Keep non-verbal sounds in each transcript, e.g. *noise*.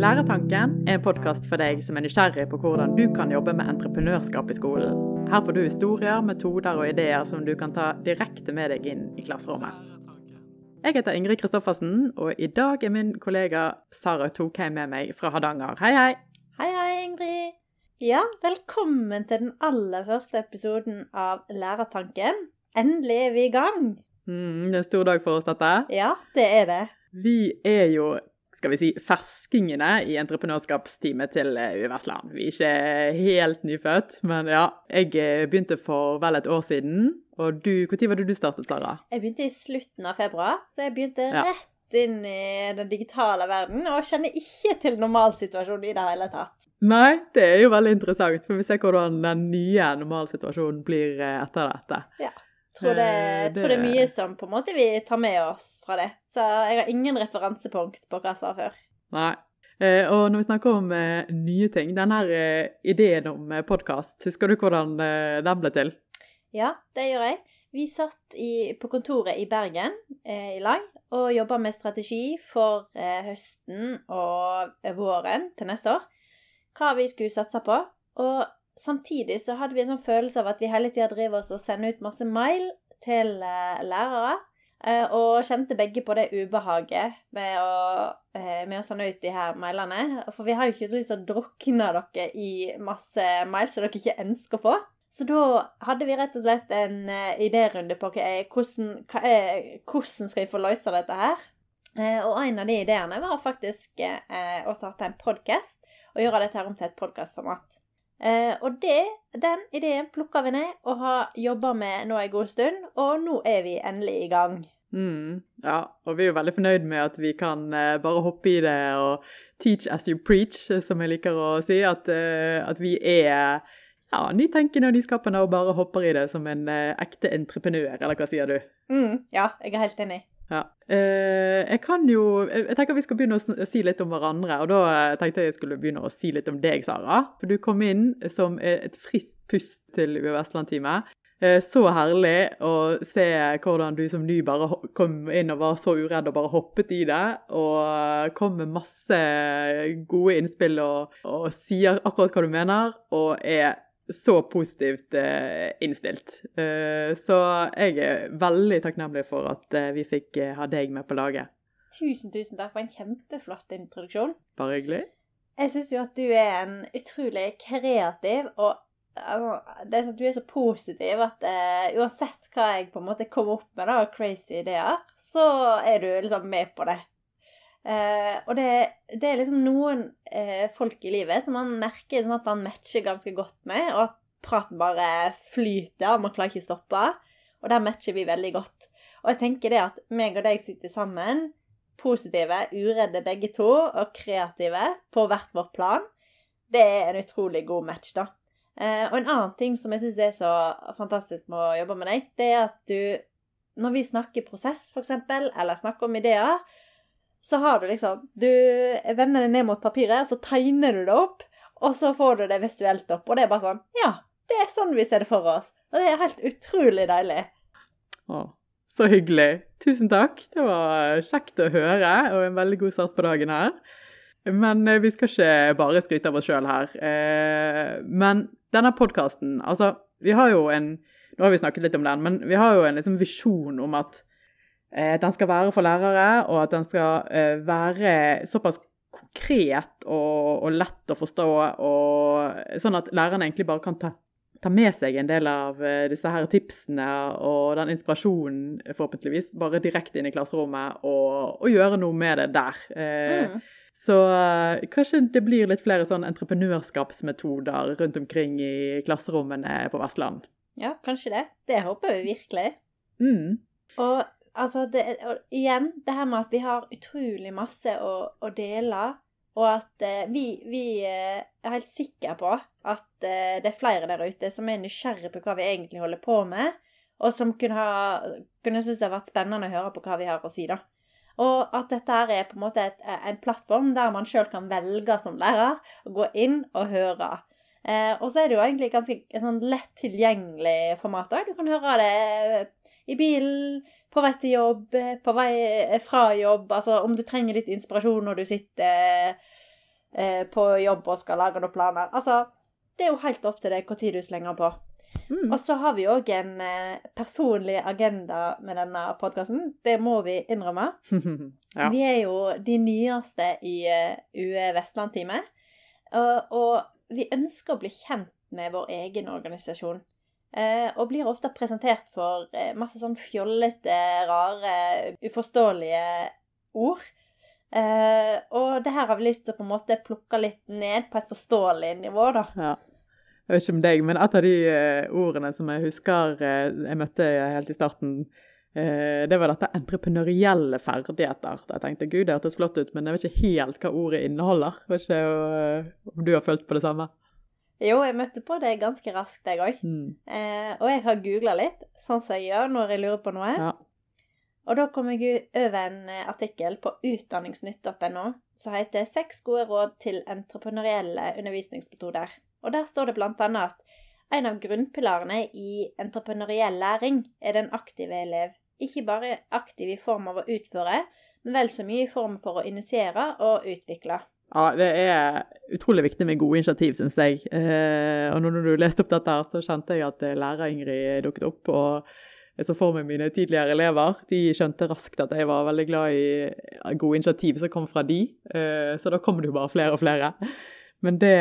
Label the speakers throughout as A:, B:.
A: Læretanken er en podkast for deg som er nysgjerrig på hvordan du kan jobbe med entreprenørskap i skolen. Her får du historier, metoder og ideer som du kan ta direkte med deg inn i klasserommet. Jeg heter Ingrid Kristoffersen, og i dag er min kollega Sara Tokheim med meg fra Hardanger. Hei, hei!
B: Hei, hei, Ingrid. Ja, velkommen til den aller første episoden av Lærertanken. Endelig er vi i gang.
A: Mm, det er en stor dag for oss, dette.
B: Ja, det er det.
A: Vi er jo skal vi si, ferskingene i entreprenørskapsteamet til Uversland. Vi er ikke helt nyfødt, men ja. Jeg eh, begynte for vel et år siden. Og du, Når var det du startet, Sara?
B: Jeg begynte i slutten av februar, så jeg begynte ja. rett inn i den digitale verden, og kjenner ikke til normalsituasjonen i det hele tatt.
A: Nei, det er jo veldig interessant, for vi ser hvordan den nye normalsituasjonen blir eh, etter dette.
B: Ja. Tror det, det... tror det er mye som på en måte vi tar med oss fra det. Så jeg har ingen referansepunkt på hva jeg sa før.
A: Nei. Eh, og når vi snakker om eh, nye ting, denne eh, ideen om eh, podkast, husker du hvordan eh, den ble til?
B: Ja, det gjør jeg. Vi satt i, på kontoret i Bergen eh, i lag og jobba med strategi for høsten og våren til neste år. Hva vi skulle satse på. Og samtidig så hadde vi en sånn følelse av at vi hele tida driver oss og sender ut masse mail til uh, lærere. Uh, og kjente begge på det ubehaget med å, uh, med å sende ut de her mailene. For vi har jo ikke så lyst til å drukne dere i masse mail som dere ikke ønsker å få. Så da hadde vi rett og slett en idérunde på okay, hvordan, er, hvordan skal vi få løse dette her. og en av de ideene var faktisk å starte en podkast og gjøre dette her om til et podkastformat. Eh, og det, den ideen plukka vi ned og har jobba med nå en god stund, og nå er vi endelig i gang.
A: Mm, ja, og vi er jo veldig fornøyd med at vi kan eh, bare hoppe i det og teach as you preach, som jeg liker å si. At, eh, at vi er ja, nytenkende og nyskapende og bare hopper i det som en eh, ekte entreprenør, eller hva sier du?
B: Mm, ja, jeg er helt enig.
A: Ja. Eh, jeg kan jo Jeg tenker vi skal begynne å si litt om hverandre. Og da eh, tenkte jeg jeg skulle begynne å si litt om deg, Sara. For du kom inn som et friskt pust til UiO Vestland-teamet. Eh, så herlig å se hvordan du som ny bare kom inn og var så uredd og bare hoppet i det. Og kom med masse gode innspill og, og sier akkurat hva du mener. Og er så positivt eh, innstilt. Eh, så jeg er veldig takknemlig for at eh, vi fikk ha deg med på laget.
B: Tusen, tusen takk for en kjempeflott introduksjon.
A: Bare hyggelig.
B: Jeg syns jo at du er en utrolig kreativ og det er sånn at du er så positiv at uh, uansett hva jeg på en måte kommer opp med, da, crazy ideer, så er du liksom med på det. Uh, og det, det, er liksom noen eh, folk i livet som man merker sånn at man matcher ganske godt med, og at praten bare flyter, og man klarer ikke å stoppe. Og der matcher vi veldig godt. Og jeg tenker det at meg og deg sitter sammen, positive, uredde begge to, og kreative på hvert vårt plan, det er en utrolig god match, da. Eh, og en annen ting som jeg syns er så fantastisk med å jobbe med deg, det er at du, når vi snakker prosess, f.eks., eller snakker om ideer, så har du liksom Du vender det ned mot papiret, så tegner du det opp, og så får du det visuelt opp. Og det er bare sånn Ja, det er sånn vi ser det for oss. Og det er helt utrolig deilig.
A: Å, så hyggelig. Tusen takk. Det var kjekt å høre, og en veldig god start på dagen her. Men eh, vi skal ikke bare skryte av oss sjøl her. Eh, men denne podkasten, altså Vi har jo en Nå har vi snakket litt om den, men vi har jo en liksom visjon om at Eh, den skal være for lærere, og at den skal eh, være såpass konkret og, og, lett å forstå, og sånn at lærerne egentlig bare kan ta, ta med seg en del av eh, disse her tipsene og den inspirasjonen, forhåpentligvis, bare direkte inn i klasserommet og, og gjøre noe med det der. Mm. Så kanskje det blir litt flere sånn entreprenørskapsmetoder rundt omkring i klasserommene på Vestland.
B: Ja, kanskje det. Det håper vi virkelig.
A: Mm.
B: Og altså det, igjen, det her med at vi har utrolig masse å, å dele. Og at eh, vi, vi eh, er helt sikre på at eh, det er flere der ute som er nysgjerrige på hva vi egentlig holder på med, og som kunne, ha, kunne synes det har vært spennende å høre på hva vi har å si. da. Og at dette her er på en måte et, en plattform der man sjøl kan velge som lærer å gå inn og høre. Eh, og så er det jo egentlig ganske sånn lett tilgjengelig format òg. Du kan høre det i bilen, på vei til jobb, på vei eh, fra jobb. Altså om du trenger litt inspirasjon når du sitter eh, på jobb og skal lage noen planer. Altså, det er jo helt opp til deg tid du slenger på.
A: Mm.
B: Og så har vi òg en eh, personlig agenda med denne podkasten. Det må vi innrømme. *laughs*
A: ja.
B: Vi er jo de nyeste i eh, UE Vestland-teamet. Og, og vi ønsker å bli kjent med vår egen organisasjon. Eh, og blir ofte presentert for eh, masse sånn fjollete, rare, uforståelige ord. Eh, og det her har vi lyst til å på en måte plukke litt ned på et forståelig nivå, da.
A: Ja. Jeg vet ikke om deg, men et av de ordene som jeg husker jeg møtte helt i starten, det var dette entreprenørielle ferdigheter. Da jeg tenkte gud, det hørtes flott ut, men jeg vet ikke helt hva ordet inneholder. Jeg vet ikke om du har følt på det samme?
B: Jo, jeg møtte på det ganske raskt, jeg òg.
A: Mm.
B: Eh, og jeg har googla litt, sånn som jeg gjør når jeg lurer på noe.
A: Ja.
B: Og da kom jeg over en eh, artikkel på utdanningsnytt.no som heter 'Seks gode råd til entreprenørielle undervisningsmetoder'. Og der står det bl.a. at en av grunnpilarene i entreprenøriell læring er den aktive elev. Ikke bare aktiv i form av å utføre, men vel så mye i form for å initiere og utvikle.
A: Ja, det er utrolig viktig med gode initiativ, syns jeg. Eh, og når du leste opp dette, her, så kjente jeg at eh, lærer-Ingrid dukket opp. Og jeg så for meg mine tidligere elever. De skjønte raskt at jeg var veldig glad i gode initiativ som kom fra de. Eh, så da kommer det jo bare flere og flere. Men det,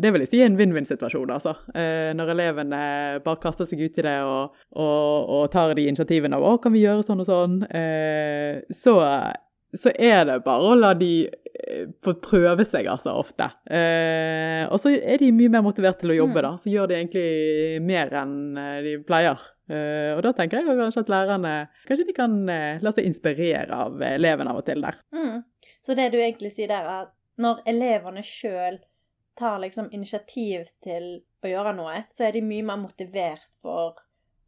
A: det vil jeg si er en vinn-vinn-situasjon, altså. Eh, når elevene bare kaster seg ut i det og, og, og tar de initiativene av 'Å, kan vi gjøre sånn og sånn?' Eh, så, så er det bare å la de eh, få prøve seg, altså, ofte. Eh, og så er de mye mer motivert til å jobbe,
B: Mm.
A: da. Så gjør de egentlig mer enn eh, de pleier. Eh, og da tenker jeg kanskje at lærerne kanskje de kan eh, la seg inspirere av elevene av og til der.
B: Mm. Så det du egentlig sier der, er at når elevene sjøl tar liksom initiativ til å gjøre noe, så er de mye mer motivert for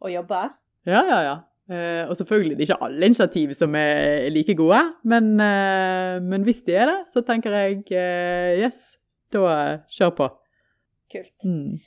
B: å jobbe.
A: Ja, ja, ja. Eh, og selvfølgelig det er ikke alle initiativ som er like gode, men, eh, men hvis de er det, så tenker jeg eh, yes, da kjør på.
B: Kult.
A: Mm.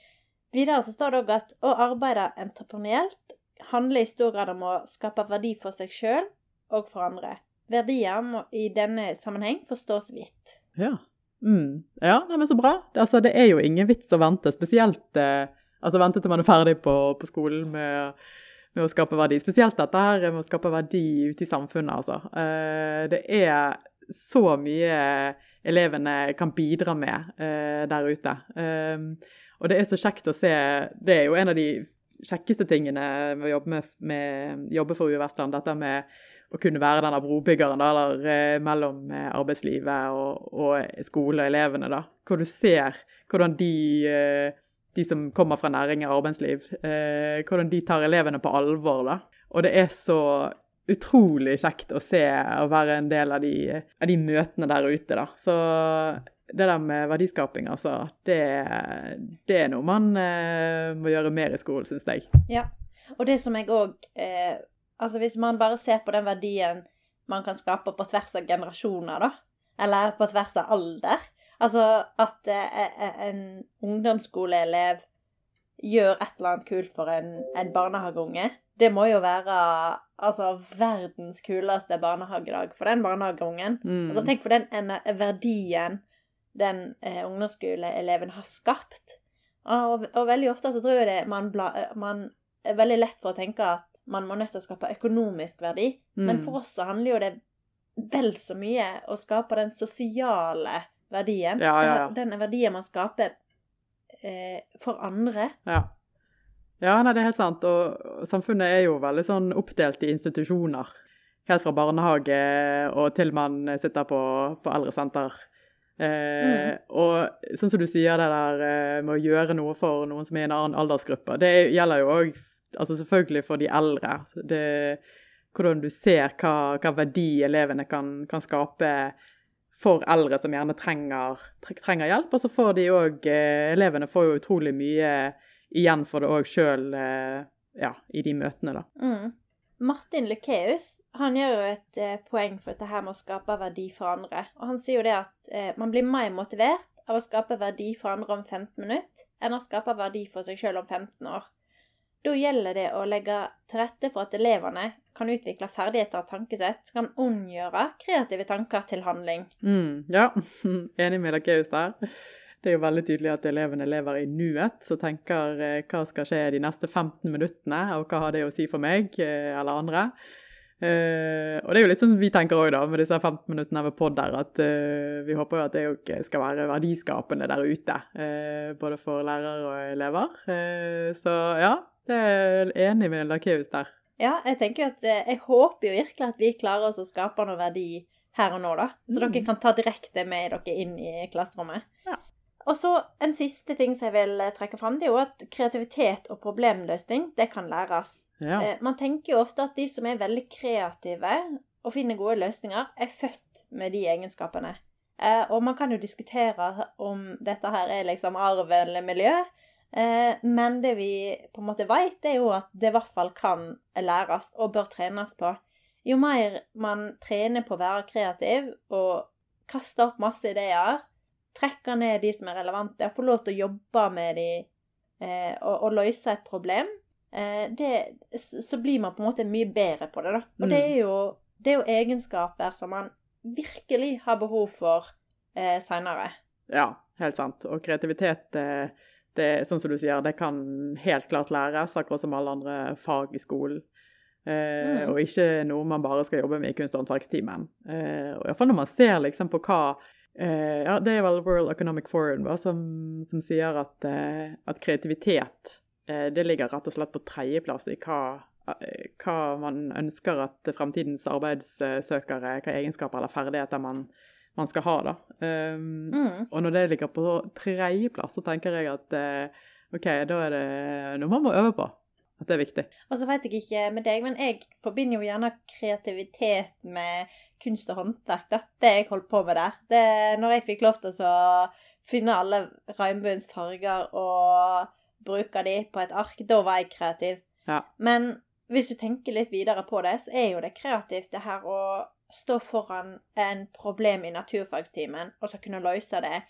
B: Videre så står det òg at å arbeide entreprenørielt handler i stor grad om å skape verdi for seg sjøl og for andre. Verdier må i denne sammenheng forstås vidt.
A: Ja. Mm. Ja, men så bra. Det, altså, det er jo ingen vits å vente, spesielt eh, altså vente til man er ferdig på, på skolen med, med å skape verdi. Spesielt dette her med å skape verdi ute i samfunnet, altså. Eh, det er så mye elevene kan bidra med eh, der ute. Eh, og det er så kjekt å se Det er jo en av de kjekkeste tingene med å jobbe, med, med, jobbe for UiO Vestland. Dette med å kunne være denne brobyggeren da, eller, mellom arbeidslivet og, og skole og elevene. da, Hvor du ser hvordan de, de som kommer fra næring og arbeidsliv, eh, hvordan de tar elevene på alvor. da. Og det er så utrolig kjekt å se og være en del av de, av de møtene der ute. da. Så det der med verdiskaping, altså, det, det er noe man eh, må gjøre mer i skolen, syns jeg.
B: Ja. Og det som jeg òg eh, Altså hvis man bare ser på den verdien man kan skape på tvers av generasjoner, da, eller på tvers av alder Altså at eh, en ungdomsskoleelev gjør et eller annet kult for en, en barnehageunge, det må jo være altså verdens kuleste barnehagedag for den barnehageungen.
A: Mm.
B: Altså Tenk for den ene- verdien den eh, ungdomsskoleeleven har skapt. Og, og veldig ofte så tror jeg det man, bla, man er veldig lett for å tenke at man må nødt til å skape økonomisk verdi. Men
A: Mm.
B: for oss så handler jo det vel så mye å skape den sosiale verdien.
A: Ja, ja, ja.
B: Den verdien man skaper eh, for andre.
A: Ja. ja, nei, det er helt sant. Og samfunnet er jo veldig sånn oppdelt i institusjoner. Helt fra barnehage og til man sitter på, på eldresenter. Eh, Og sånn som du sier det der eh, med å gjøre noe for noen som er i en annen aldersgruppe, det gjelder jo òg altså selvfølgelig for de eldre. Det, hvordan du ser hva, hva verdi elevene kan, kan skape for eldre som gjerne trenger, trenger hjelp. Og så får de òg eh, Elevene får jo utrolig mye igjen for det òg sjøl eh, ja, i de møtene, da.
B: Mm. Martin Lukeus han gjør jo et eh, poeng for dette med å skape verdi for andre. Og han sier jo det at eh, man blir mer motivert av å skape verdi for andre om 15 minutter enn å skape verdi for seg sjøl om 15 år. Da gjelder det å legge til rette for at elevene kan utvikle ferdigheter og tankesett som kan omgjøre kreative tanker til handling.
A: Mm, ja, *laughs* enig med Lakeus der. Det er jo veldig tydelig at elevene lever i nuet, så tenker eh, hva skal skje de neste 15 minuttene, og hva har det å si for meg eh, eller andre. Uh, og det er jo litt sånn vi tenker òg, da, med disse 15 minuttene med pod der, at vi håper jo at det òg skal være verdiskapende der ute. Både for lærere og elever. så ja, det er enig med Lakeus der.
B: Ja, jeg tenker at jeg håper jo virkelig at vi klarer oss å skape noe verdi her og nå, da. Så mm. dere kan ta direkte med dere inn i klasserommet. Ja. Og så En siste ting som jeg vil trekke fram, det er jo at kreativitet og problemløsning det kan læres. Ja. Eh, man tenker jo ofte at de som er veldig kreative og finner gode løsninger, er født med de egenskapene. Eh, og man kan jo diskutere om dette her er liksom arv eller miljø. Eh, men det vi på en måte vet, er jo at det i hvert fall kan læres og bør trenes på. Jo mer man trener på å være kreativ og kaste opp masse ideer, trekke ned de som er relevante, få lov til å jobbe med de og, og løse et problem, Eh, det, så blir man på en måte mye bedre på det. da. Og det, mm. er jo, det er jo egenskaper som man virkelig har behov for eh, seinere.
A: Ja, helt sant. Og kreativitet, det, det, sånn som du sier, det kan helt klart læres, akkurat som alle andre fag i skolen. Eh, mm. Og ikke noe man bare skal jobbe med i kunst- og håndverkstimen. Eh, og Iallfall når man ser liksom på hva eh, ja, Det er vel World Economic Forum va, som, som sier at, eh, at kreativitet Eh, det ligger rett og slett på tredjeplass i hva, eh, hva, man ønsker at fremtidens arbeidssøkere, hva egenskaper eller ferdigheter man, man skal ha. da. Um, mm. Og når det ligger på tredjeplass, så tenker jeg at uh, OK, da er det noe man må øve på. At det er viktig.
B: Og så vet jeg ikke med deg, men jeg forbinder jo gjerne kreativitet med kunst og håndverk. da. Det jeg holdt på med der. Det, når jeg fikk lov til å finne alle regnbuens farger og bruke de på et ark. Da var jeg kreativ.
A: Ja.
B: Men hvis du tenker litt videre på det, så er jo det kreativt det her å stå foran en problem i naturfagstimen og så kunne løse det.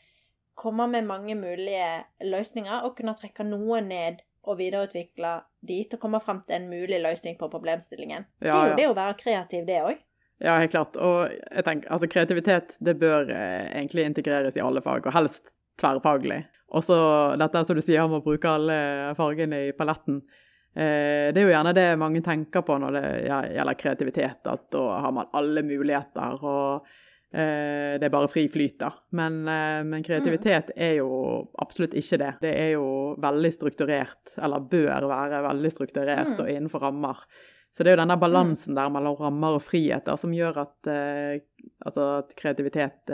B: Komme med mange mulige løsninger og kunne trekke noe ned og videreutvikle de til å komme fram til en mulig løsning på problemstillingen. Ja, det er jo det å være kreativ, det òg.
A: Ja, helt klart. Og jeg tenker, altså kreativitet det bør eh, egentlig integreres i alle fag, og helst tverrfaglig. Og så dette som du sier om å bruke alle fargene i paletten. Eh, det er jo gjerne det mange tenker på når det gjelder kreativitet, at da har man alle muligheter og eh, det er bare fri flyt, da. Men, eh, men, kreativitet er jo absolutt ikke det. Det er jo veldig strukturert, eller bør være veldig strukturert mm. og innenfor rammer. Så det er jo denne balansen mm. der mellom rammer og friheter som gjør at, at kreativitet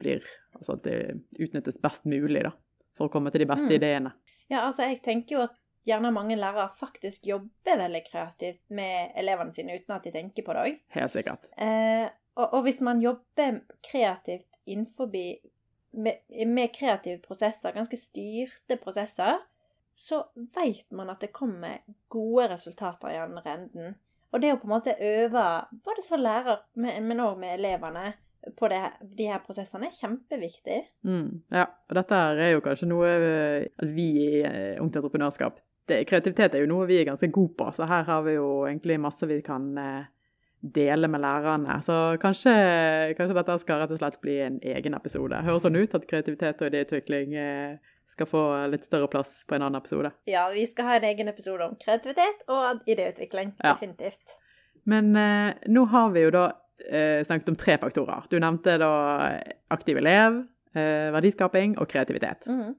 A: blir Altså at det utnyttes best mulig, da for å komme til de beste mm. ideene.
B: Ja, altså jeg tenker jo at gjerne mange lærere faktisk jobber veldig kreativt med elevene sine uten at de tenker på det òg.
A: Helt sikkert.
B: Eh, og, og, hvis man jobber kreativt innenfor med, med kreative prosesser, ganske styrte prosesser, så vet man at det kommer gode resultater i andre enden. Og det å på en måte øve, både som lærer, men òg med elevene, på det, de her prosessene er kjempeviktig.
A: Mm, ja, og dette er jo kanskje noe eh, vi i uh, Ungt Entreprenørskap det, Kreativitet er jo noe vi er ganske gode på, så her har vi jo egentlig masse vi kan uh, dele med lærerne. Så kanskje, kanskje, dette skal rett og slett bli en egen episode. Høres sånn ut at kreativitet og idéutvikling uh, skal få litt større plass på en annen episode.
B: Ja, vi skal ha en egen episode om kreativitet og idéutvikling. Ja. Definitivt.
A: Men nå har vi jo da eh, snakket om tre faktorer. Du nevnte da aktiv elev, eh, verdiskaping og kreativitet. Mm.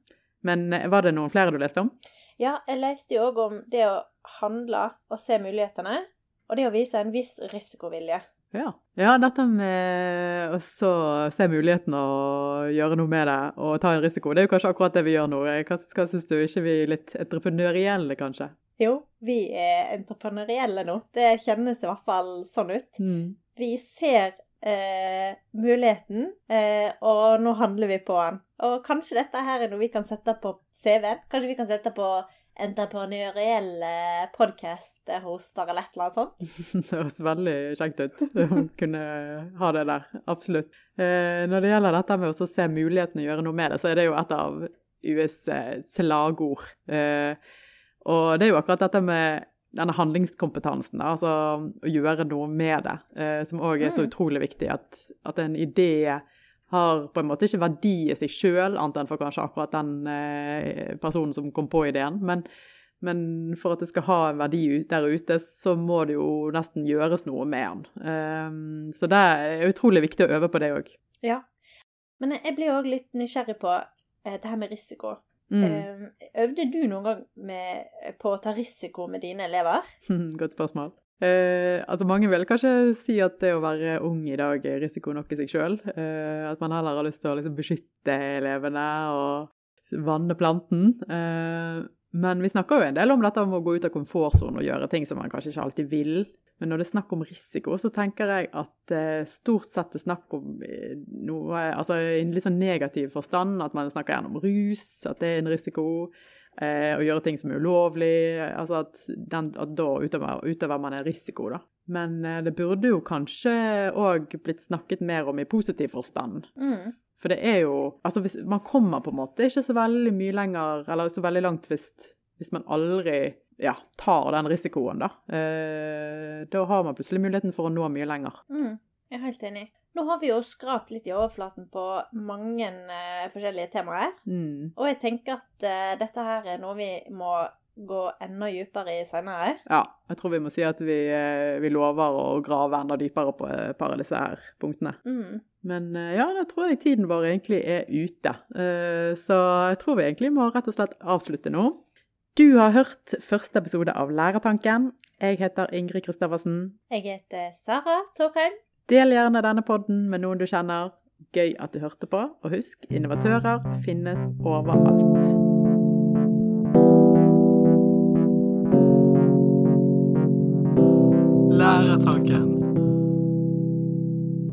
A: Men eh, var det noen flere du leste om?
B: Ja, jeg leste jo òg om det å handle og se mulighetene, og det å vise en viss risikovilje.
A: Ja. ja, dette med å se mulighetene og gjøre noe med det, og ta en risiko, det er jo kanskje akkurat det vi gjør nå. Hva, hva syns du? ikke vi er litt entreprenørielle, kanskje?
B: Jo, vi er entreprenørielle nå. Det kjennes i hvert fall sånn ut. Mm vi ser eh, muligheten, eh, og nå handler vi på den. Og kanskje dette her er noe vi kan sette på CV-en? Kanskje vi kan sette på entreprenørielle podkast-hoster eller et eller annet sånt? *laughs*
A: det høres veldig kjekt ut *laughs* å kunne ha det der. Absolutt. Eh, når det gjelder dette med å se muligheten og gjøre noe med det, så er det jo et av US slagord. Eh, Og det er jo akkurat dette med denne handlingskompetansen, da, altså å gjøre noe med det, eh, som òg er så
B: Mm.
A: utrolig viktig. At, at en idé har på en måte ikke verdi i seg sjøl, annet enn for kanskje akkurat den eh, personen som kom på ideen. Men, men for at det skal ha en verdi der ute, så må det jo nesten gjøres noe med den. Eh, så det er utrolig viktig å øve på det òg.
B: Ja. Men jeg blir òg litt nysgjerrig på eh, det her med risiko.
A: Mm.
B: Eh, øvde du noen gang med, på å ta risiko med dine elever? *laughs*
A: Godt spørsmål. Eh, altså Mange vil kanskje si at det å være ung i dag er risiko nok i seg sjøl. Eh, at man heller har lyst til å liksom, beskytte elevene og vanne planten. Eh, men vi snakker jo en del om dette om å gå ut av komfortsonen og gjøre ting som man kanskje ikke alltid vil. Men når det er snakk om risiko, så tenker jeg at eh, stort sett det er snakk om eh, noe Altså i en litt sånn negativ forstand. At man snakker gjerne om rus, at det er en risiko. Eh, å gjøre ting som er ulovlig. Altså at, den, at da utøver, utøver man en risiko, da. Men eh, det burde jo kanskje òg blitt snakket mer om i positiv forstand.
B: Mm.
A: For det er jo Altså, hvis, man kommer på en måte ikke så veldig mye lenger, eller så veldig langt hvis, hvis man aldri ja, tar den risikoen, da. Eh, da har man plutselig muligheten for å nå mye lenger.
B: Mm. Jeg er helt enig. Nå har vi jo skrapt litt i overflaten på mange eh, forskjellige temaer.
A: Mm.
B: Og jeg tenker at eh, dette her er noe vi må gå enda dypere i senere.
A: Ja, jeg tror vi må si at vi, vi lover å grave enda dypere på et par av disse her punktene.
B: Mm.
A: Men ja, da tror jeg tiden vår egentlig er ute. Så jeg tror vi egentlig må rett og slett avslutte nå. Du har hørt første episode av Lærertanken. Jeg heter Ingrid Kristoffersen.
B: Jeg heter Sara Torheim.
A: Del gjerne denne podden med noen du kjenner. Gøy at du hørte på. Og husk, innovatører finnes overalt.